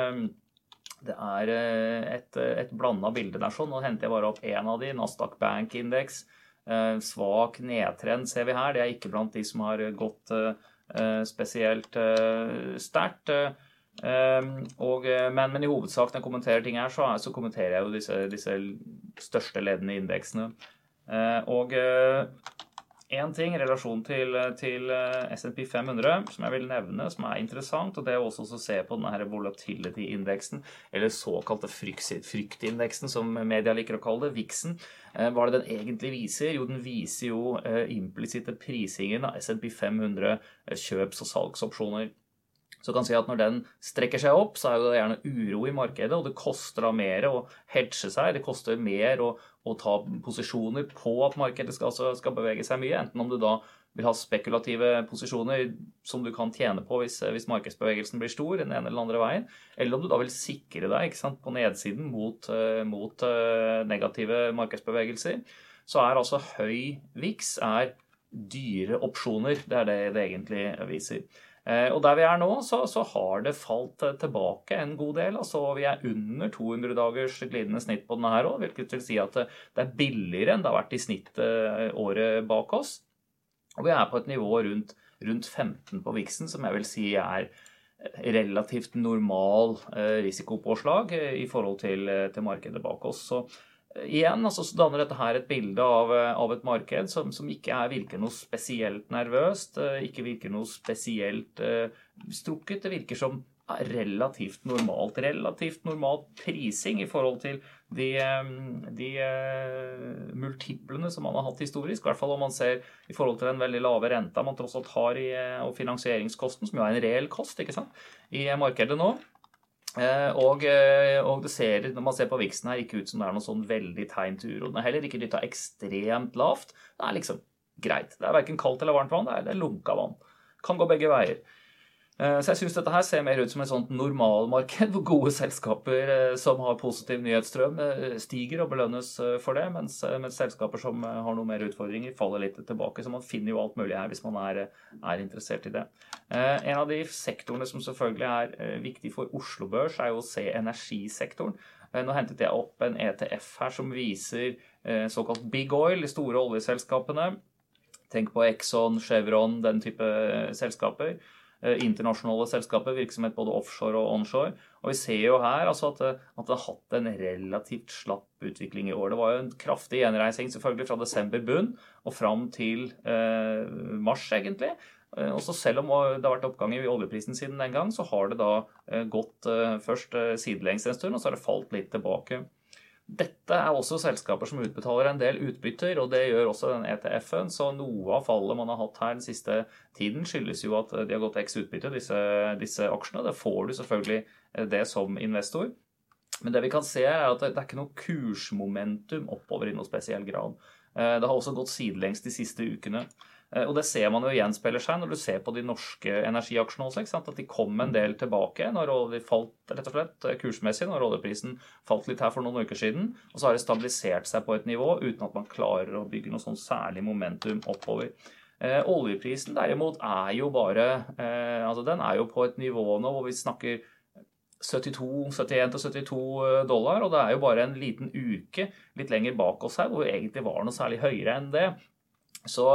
det er eh, et, eh, et blanda bilde der. sånn. Nå henter jeg bare opp én av de, Nasdaq Bank-indeks. Eh, svak nedtrend ser vi her. Det er ikke blant de som har gått spesielt sterkt. Og, men, men, i hovedsak når jeg kommenterer ting her, så, så kommenterer jeg jo disse, disse største leddene i indeksene. Og én ting i relasjon til, til eh, SMP 500 som jeg vil nevne, som er interessant. og Det er også å se på denne volatility-indeksen, eller såkalte fryktindeksen, som media liker å kalle det, VIX-en. Eh, hva er det den egentlig viser? Jo, den viser jo eh, implisitte prisingen av SMP 500 kjøps- og salgsopsjoner. Så kan si at Når den strekker seg opp, så er det gjerne uro i markedet, og det koster da mer å hedge seg. Det koster mer å, å ta posisjoner på at markedet skal, altså, skal, bevege seg mye. Enten om du da vil ha spekulative posisjoner som du kan tjene på hvis, hvis markedsbevegelsen blir stor, den ene eller andre veien, eller om du da vil sikre deg sant, på nedsiden mot, uh, mot uh, negative markedsbevegelser. Så er altså høy VIX er dyre opsjoner. Det er det det egentlig viser. Eh, og der vi er nå, så, så, har det falt eh, tilbake en god del. altså Vi er under 200 dagers glidende snitt på denne her òg, hvilket vil si at eh, det er billigere enn det har vært i snitt året bak oss. Og vi er på et nivå rundt, rundt 15 på viksen, som jeg vil si er relativt normal risikopåslag i forhold til, til markedet bak oss. Så igjen altså, så danner dette her et bilde av, eh, av et marked som, som ikke er, virker noe spesielt nervøst, eh, ikke virker noe spesielt uh, strukket. Det virker som relativt normalt. Relativt normal prising i forhold til de, de multiplene som man har hatt historisk. I hvert fall om man ser i forhold til den veldig lave renta man tross alt har i, og finansieringskosten, som jo er en reell kost ikke sant, i markedet nå. Eh, og, eh, og, det ser, når man ser på viksen her, ikke ut som det er noe sånn veldig tegn til uro. Den er heller ikke dytta ekstremt lavt. Det er liksom greit. Det er verken kaldt eller varmt vann, det er, lunka vann. Kan gå begge veier. Eh, så jeg syns dette her ser mer ut som et sånt normalmarked, hvor gode selskaper eh, som har positiv nyhetsstrøm, eh, stiger og belønnes for det, mens, mens, selskaper som har noe mer utfordringer, faller litt tilbake. Så man finner jo alt mulig her hvis man er, er interessert i det. En av de sektorene som selvfølgelig er viktig for Oslo Børs, er jo å se energisektoren. Nå hentet jeg opp en ETF her som viser såkalt big oil, de store oljeselskapene. Tenk på Exxon, Chevron, den type selskaper. Eh, internasjonale selskaper, virksomhet både offshore og onshore. Og vi ser jo her altså, at, eh, at, det har hatt en relativt slapp utvikling i år. Det var jo en kraftig gjenreising selvfølgelig fra desember bunn og fram til eh, mars, egentlig. Eh, også selv om det har vært oppgang i oljeprisen siden den gang, så har det da gått først sidelengs en stund, og så har det falt litt tilbake. Dette er også selskaper som utbetaler en del utbytter, og det gjør også den ETF-en. Så noe av fallet man har hatt her den siste tiden, skyldes jo at de har gått x utbytte, disse, disse aksjene. Det får du selvfølgelig eh, det som investor. Men det vi kan se, er at det er ikke noe kursmomentum oppover i noe spesiell grad. Eh, det har også gått sidelengs de siste ukene. Eh, og det ser man jo gjenspeiler seg når du ser på de norske energiaksjene også. At de kom en del tilbake når de falt rett og slett eh, kursmessig, når oljeprisen falt litt her for noen uker siden. Og så har det stabilisert seg på et nivå uten at man klarer å bygge noe sånn særlig momentum oppover. Eh, oljeprisen derimot er jo bare eh, Altså den er jo på et nivå nå hvor vi snakker 72, 71-72 dollar, og det er jo bare en liten uke litt lenger bak oss her hvor vi egentlig var noe særlig høyere enn det. Så,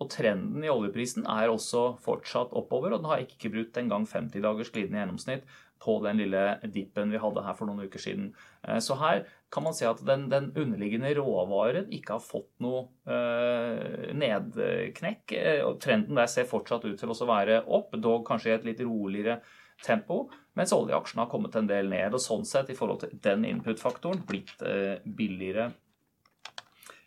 og Trenden i oljeprisen er også fortsatt oppover, og den har ikke brutt engang 50 dagers glidende gjennomsnitt på den lille dippen vi hadde her for noen uker siden. Eh, så her kan man si at den, den underliggende råvaren ikke har fått noe øh, nedknekk. Eh, og Trenden der ser fortsatt ut til å være opp, dog kanskje i et litt roligere tempo, mens oljeaksjene har kommet en del ned. og Sånn sett, i forhold til den input-faktoren, blitt øh, billigere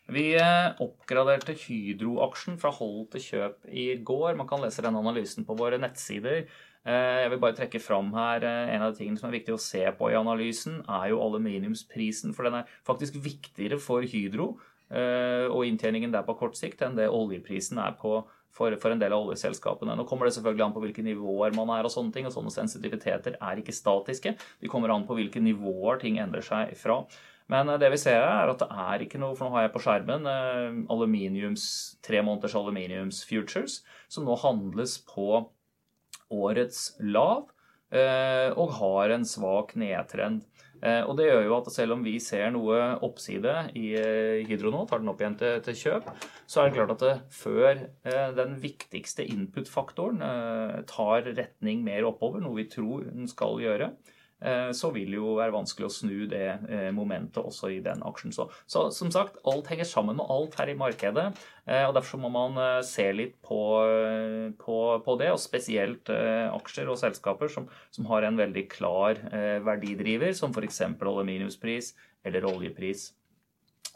vi eh, oppgraderte Hydro-aksjen fra hold til kjøp i går. Man kan lese den analysen på våre nettsider. Eh, jeg vil bare trekke fram her eh, En av de tingene som er viktig å se på i analysen, er jo aluminiumsprisen. For den er faktisk viktigere for Hydro og inntjeningen der på kort sikt enn det oljeprisen er på for, for, en del av oljeselskapene. Nå kommer det selvfølgelig an på hvilke nivåer man er, og sånne ting, og sånne sensitiviteter er ikke statiske. De kommer an på hvilke nivåer ting endrer seg fra. Men eh, det vi ser er at det er ikke noe, for nå har jeg på skjermen eh, aluminiums, tre måneders aluminiums futures, som nå handles på årets lav eh, og har en svak nedtrend. Og Det gjør jo at selv om vi ser noe oppside i Hydro nå, tar den opp igjen til, til kjøp, så er det klart at det, før den viktigste input-faktoren tar retning mer oppover, noe vi tror den skal gjøre, så vil det jo være vanskelig å snu det eh, momentet også i den aksjen. Så, så, som sagt, alt henger sammen med alt her i markedet. Eh, og Derfor må man se litt på, på, på det, og spesielt aksjer og selskaper som, som har en veldig klar verdidriver, som f.eks. aluminiumspris eller oljepris.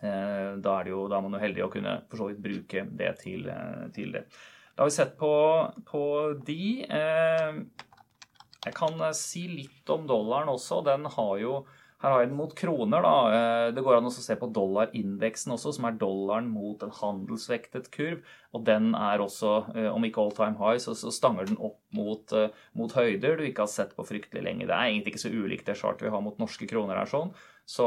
Da er, jo, da er, man jo heldig å kunne for så vidt bruke det til, til det. Da har vi sett på, på de. Jeg kan eh, si litt om dollaren også. Den har jo her har jeg den mot kroner. da. Eh, det går an å se på dollarindeksen også, som er dollaren mot en handelsvektet kurv. Og den er også, eh, om ikke all time high, så, stanger den opp mot, mot, høyder du ikke har sett på fryktelig lenge. Det er egentlig ikke så ulikt det chartet vi har mot norske kroner her sånn. Så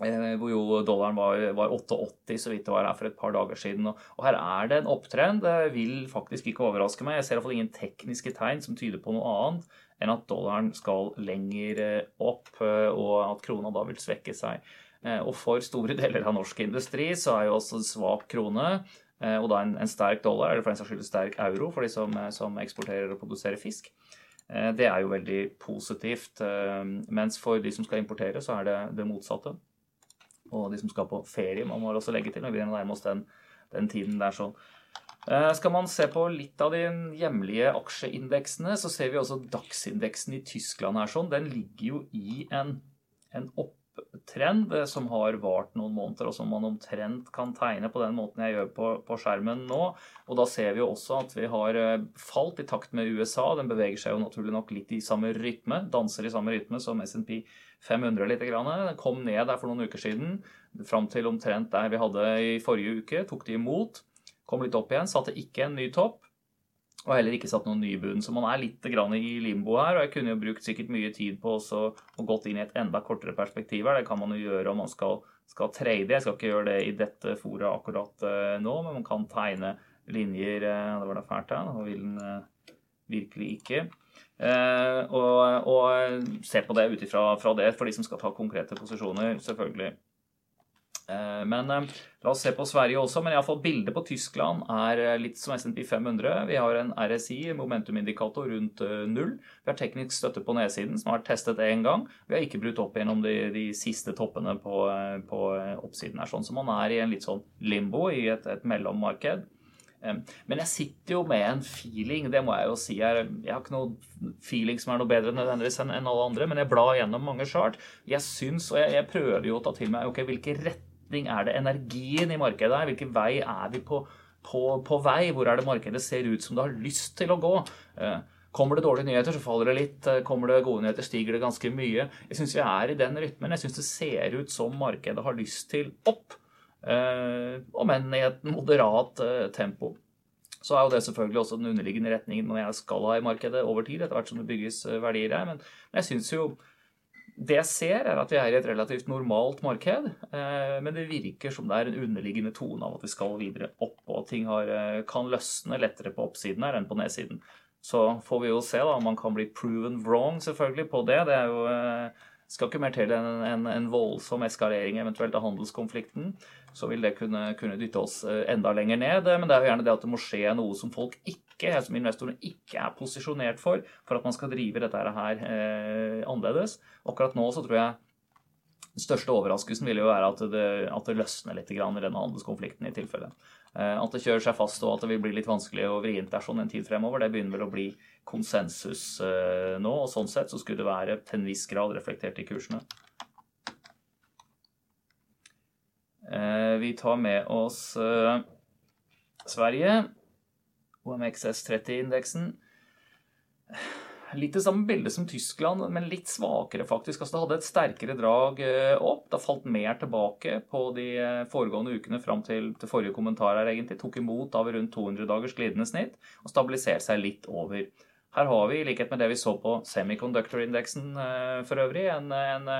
hvor jo dollaren var, var 88 så vidt det var her for et par dager siden. Og, og her er det en opptrend. Det vil faktisk ikke overraske meg. Jeg ser iallfall ingen tekniske tegn som tyder på noe annet enn at dollaren skal lenger eh, opp, eh, og at krona da vil svekke seg. Og for store deler av norsk industri så er jo også svak krone og da en, en sterk dollar, eller for den saks skyld sterk euro for de som, som eksporterer og produserer fisk. Det er jo veldig positivt. Mens for de som skal importere, så er det det motsatte og de som skal på ferie, man må også legge til. Vi begynner å oss den, den tiden der sånn. Eh, skal man se på litt av de hjemlige aksjeindeksene, så ser vi også dagsindeksen i Tyskland her sånn. Den ligger jo i en, en opptrend eh, som har vart noen måneder, og som man omtrent kan tegne på den måten jeg gjør på, på, skjermen nå. Og da ser vi jo også at vi har eh, falt i takt med USA. Den beveger seg jo naturlig nok litt i samme rytme, danser i samme rytme som SMP 500 litt. Den kom ned der for noen uker siden, fram til omtrent der vi hadde i forrige uke. Tok de imot, kom litt opp igjen, satte ikke en ny topp. Og heller ikke satt noen ny bunn. Så man er litt i limbo her. Og jeg kunne jo brukt sikkert mye tid på også, å gått inn i et enda kortere perspektiv her. Det kan man jo gjøre om man skal, skal trade. Jeg skal ikke gjøre det i dette foret akkurat uh, nå, men man kan tegne linjer uh, Det var da fælt her. Nå vil den uh, virkelig ikke. Og, og, se på det ut ifra det for de som skal ta konkrete posisjoner, selvfølgelig. Eh, men eh, la oss se på Sverige også. Men iallfall bildet på Tyskland er eh, litt som SMP 500. Vi har en RSI, momentumindikator, rundt null. Vi har teknisk støtte på nedsiden, som har vært testet én gang. Vi har ikke brutt opp gjennom de, de siste toppene på, på, oppsiden her. Sånn som man er i en litt sånn limbo i et, et mellommarked. Men jeg sitter jo med en feeling, det må jeg jo si. Jeg, har ikke noe feeling som er noe bedre nødvendigvis enn alle andre, men jeg blar gjennom mange chart. Jeg syns, og jeg, jeg prøver jo å ta til meg ok, hvilke rett retning er det energien i markedet er? Hvilken vei er vi på, på, på, vei? Hvor er det markedet ser ut som det har lyst til å gå? Eh, kommer det dårlige nyheter, så faller det litt. Eh, kommer det gode nyheter, stiger det ganske mye. Jeg syns vi er i den rytmen. Jeg syns det ser ut som markedet har lyst til opp. Eh, om enn i et moderat tempo. Så er jo det selvfølgelig også den underliggende retningen når jeg skal ha i markedet over tid, etter hvert som det bygges verdier her. Men jeg syns jo det jeg ser, er at vi er i et relativt normalt marked, eh, men det virker som det er en underliggende tone av at vi skal videre opp, og ting har, eh, kan løsne lettere på oppsiden her enn på nedsiden. Så får vi jo se da, om man kan bli proven wrong selvfølgelig på det. Det jo, eh, skal ikke mer til enn en, en, voldsom eskalering eventuelt av handelskonflikten. Så vil det kunne, kunne dytte oss enda lenger ned. Men det er jo gjerne det at det må skje noe som folk ikke, som investor ikke er posisjonert for, for at man skal drive dette her eh, annerledes. Akkurat nå så tror jeg den største overraskelsen vil jo være at det, at det løsner litt i denne handelskonflikten i tilfelle. Eh, at det kjører seg fast og at det vil bli litt vanskelig å vri sånn en tid fremover, det begynner vel å bli konsensus eh, nå. Og sånn sett så skulle det være til en viss grad reflektert i kursene. Eh, vi tar med oss Sverige. OMXS30-indeksen. Litt det samme bildet som Tyskland, men litt svakere, faktisk. Altså, det hadde et sterkere drag eh, opp. Det har falt mer tilbake på de eh, foregående ukene fram til, til forrige kommentar her, egentlig. Tok imot av rundt 200 dagers glidende snitt og stabiliserte seg litt over. Her har vi, i likhet med det vi så på semiconductor-indeksen eh, for øvrig, en, en,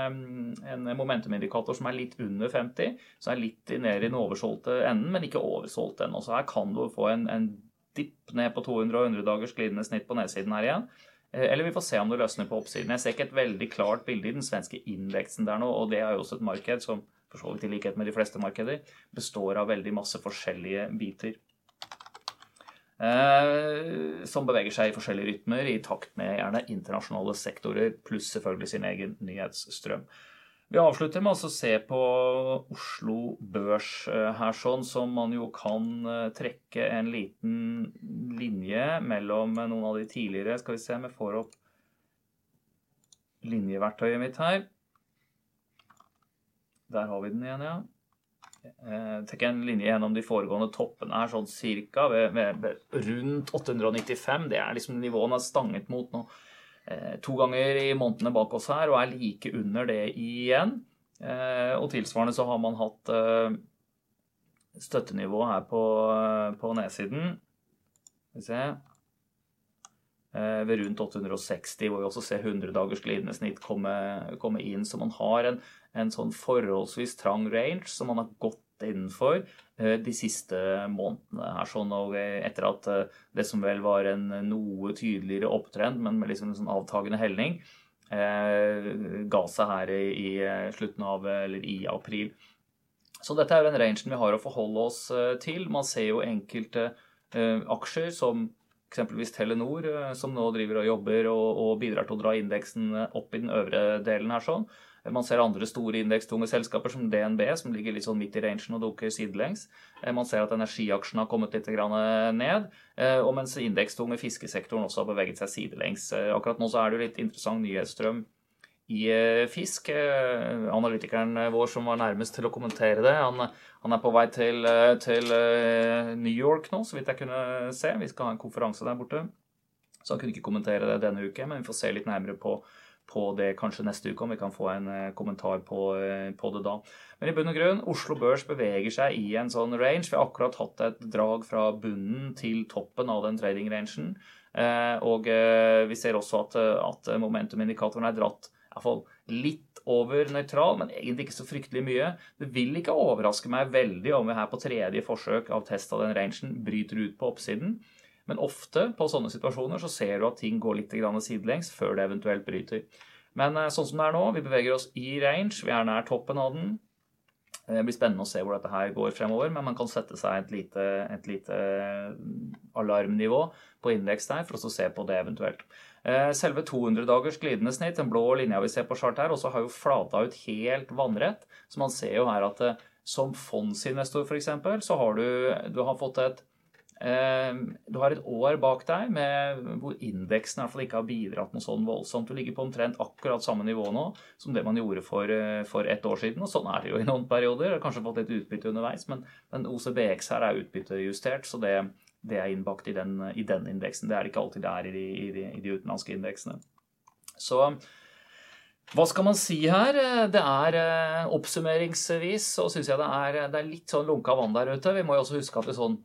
en momentumindikator som er litt under 50, som er litt ned i den oversolgte enden, men ikke oversolgt ennå. Så her kan du få en, en dipp ned på 200 og 100 dagers glidende snitt på nedsiden her igjen. Eh, eller vi får se om det løsner på oppsiden. Jeg ser ikke et veldig klart bilde i den svenske indeksen der nå, og det er jo også et marked som for så vidt i likhet med de fleste markeder består av veldig masse forskjellige biter. Eh, som beveger seg i forskjellige rytmer i takt med gjerne internasjonale sektorer, pluss selvfølgelig sin egen nyhetsstrøm. Vi avslutter med å se på Oslo Børs eh, her, sånn som man jo kan eh, trekke en liten linje mellom noen av de tidligere Skal vi se om jeg får opp linjeverktøyet mitt her. Der har vi den igjen, ja. Jeg trekker en linje gjennom de foregående toppene her, sånn cirka ved, ved, rundt 895. Det er liksom nivået er stanget mot nå. Eh, to ganger i månedene bak oss her, og er like under det igjen. Eh, og tilsvarende så har man hatt eh, støttenivå her på, på nedsiden. Skal vi se ved rundt 860, hvor vi også ser 100 dagers glidende snitt komme, komme inn. Så man har en, en, sånn forholdsvis trang range som man har innenfor eh, de siste månedene. her sånn, og Etter at eh, det som vel var en noe tydeligere opptrend, men med liksom en sånn avtagende helning, eh, ga seg her i, slutten av, eller i april. Så dette er jo den rangen vi har å forholde oss til. Man ser jo enkelte aksjer som eksempelvis Telenor, som nå driver og jobber og, og bidrar til å dra indeksen opp i den øvre delen her sånn. Man ser andre store indekstunge selskaper som DNB, som ligger litt sånn midt i rangen og dukker sidelengs. Eh, man ser at energiaksjene har kommet litt eh, ned, eh, og mens indekstunge fiskesektoren også har beveget seg sidelengs. Akkurat nå så er det jo litt interessant nyhetsstrøm i fisk. Analytikeren vår som var nærmest til å kommentere det, han, han er på vei til, til, New York nå, så vidt jeg kunne se. Vi skal ha en konferanse der borte. Så han kunne ikke kommentere det denne uke, men vi får se litt nærmere på på det kanskje neste uke, om vi kan få en kommentar på, på, det da. Men i bunn og grunn, Oslo Børs beveger seg i en sånn range. Vi har akkurat hatt et drag fra bunnen til toppen av den trading-rangen. Og vi ser også at, at momentum-indikatoren er dratt iallfall litt over nøytral, men egentlig ikke så fryktelig mye. Det vil ikke overraske meg veldig om vi her på tredje forsøk av test av den rangen bryter ut på oppsiden. Men ofte på sånne situasjoner så ser du at ting går litt sidelengs før det eventuelt bryter. Men eh, sånn som det er nå, vi beveger oss i range, vi er nær toppen av den. Det blir spennende å se hvor dette her går fremover, men man kan sette seg et lite, et lite alarmnivå på indeks der for å se på det eventuelt. Eh, selve 200-dagers glidende snitt, den blå linja vi ser på chart her, også har jo flata ut helt vannrett. Så man ser jo her at eh, som fondsinvestor f.eks., så har du, du har fått et eh, du har et år bak deg med, hvor indeksen i hvert fall ikke har bidratt noe sånn voldsomt. Du ligger på omtrent akkurat samme nivå nå som det man gjorde for, for ett år siden. Og sånn er det jo i noen perioder. Har kanskje fått litt utbytte underveis, men, men OCBX her er utbyttejustert, så det, det er innbakt i den, i den, indeksen. Det er det ikke alltid det er i de, i de, i de utenlandske indeksene. Så hva skal man si her? Det er eh, Oppsummeringsvis så syns jeg det er, det er, litt sånn lunka vann der ute. Vi må jo også huske at det er sånn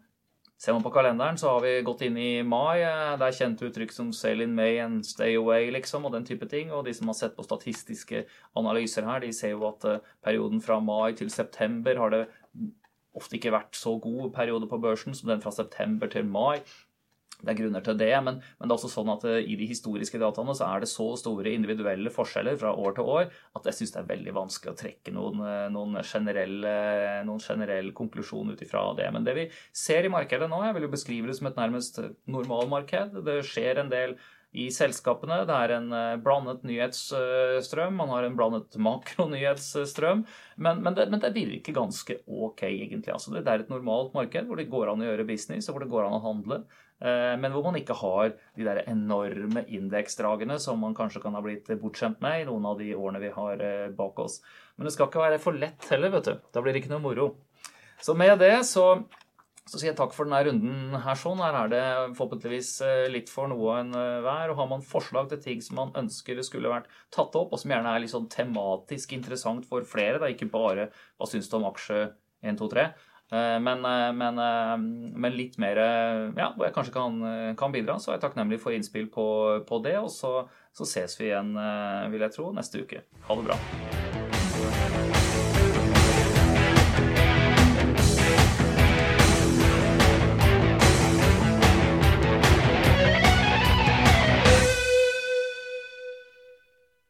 Ser man på kalenderen, så har vi gått inn i mai. Det er kjente uttrykk som 'sail in May' and 'stay away', liksom, og den type ting. Og de som har sett på statistiske analyser her, de ser jo at eh, perioden fra mai til september har det ofte ikke vært så god periode på børsen som den fra september til mai. Det er grunner til det, men, men, det er også sånn at eh, i de historiske dataene så er det så store individuelle forskjeller fra år til år at jeg syns det er veldig vanskelig å trekke noen, eh, noen, generell, noen generell konklusjon ut ifra det. Men det vi ser i markedet nå, jeg vil jo beskrive det som et nærmest normalmarked. Det skjer en del i selskapene. Det er en eh, blandet nyhetsstrøm, man har en blandet makronyhetsstrøm. Men, men, det, men det virker ganske ok, egentlig. Altså, det er et normalt marked hvor det går an å gjøre business, og hvor det går an å handle. Eh, men hvor man ikke har de der enorme indeksdragene som man kanskje kan ha blitt bortskjemt med i noen av de årene vi har eh, bak oss. Men det skal ikke være for lett heller, vet du. Da blir det ikke noe moro. Så med det så så sier jeg takk for denne runden her. sånn. Her er det forhåpentligvis eh, litt for noe enn hver. Og har man forslag til ting som man ønsker skulle vært tatt opp, og som gjerne er litt sånn tematisk interessant for flere, da ikke bare hva syns du om aksje 1, 2, 3, men, men, men, litt mer ja, hvor jeg kanskje kan, kan, bidra, så er jeg takknemlig for innspill på, på det. Og så, så ses vi igjen, vil jeg tro, neste uke. Ha det bra.